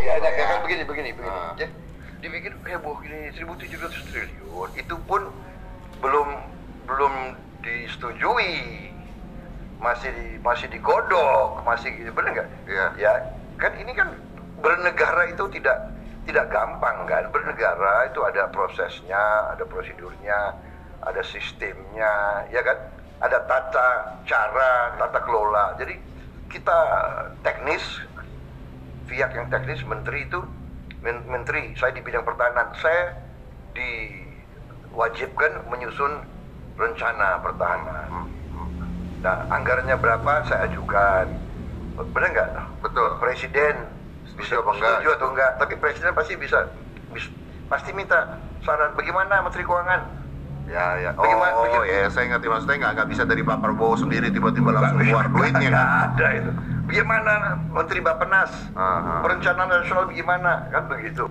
ya, Pak, ya, kan begini begini begini. Ah. ya dibikin heboh gini 1.700 triliun itu pun belum belum disetujui. Masih di- masih digodok masih gitu benar nggak? Iya. ya kan ini kan bernegara itu tidak tidak gampang kan? Bernegara itu ada prosesnya ada prosedurnya ada sistemnya ya kan? Ada tata cara tata kelola. Jadi kita teknis pihak yang teknis menteri itu men- menteri saya di bidang pertahanan saya diwajibkan menyusun rencana pertahanan. Nah anggarannya berapa saya ajukan. Benar nggak? Betul. presiden Setuju apa enggak? setuju atau enggak tapi presiden pasti bisa, bis- pasti minta saran bagaimana menteri keuangan? Ya, ya. Oh, Bagaimana- bagaimana- ya, saya ngerti. Maksudnya nggak nggak bisa dari Pak Prabowo sendiri tiba-tiba langsung keluar duitnya Nggak kan? ada itu bagaimana menteri bapenas? Aha. perencanaan nasional bagaimana? Kan begitu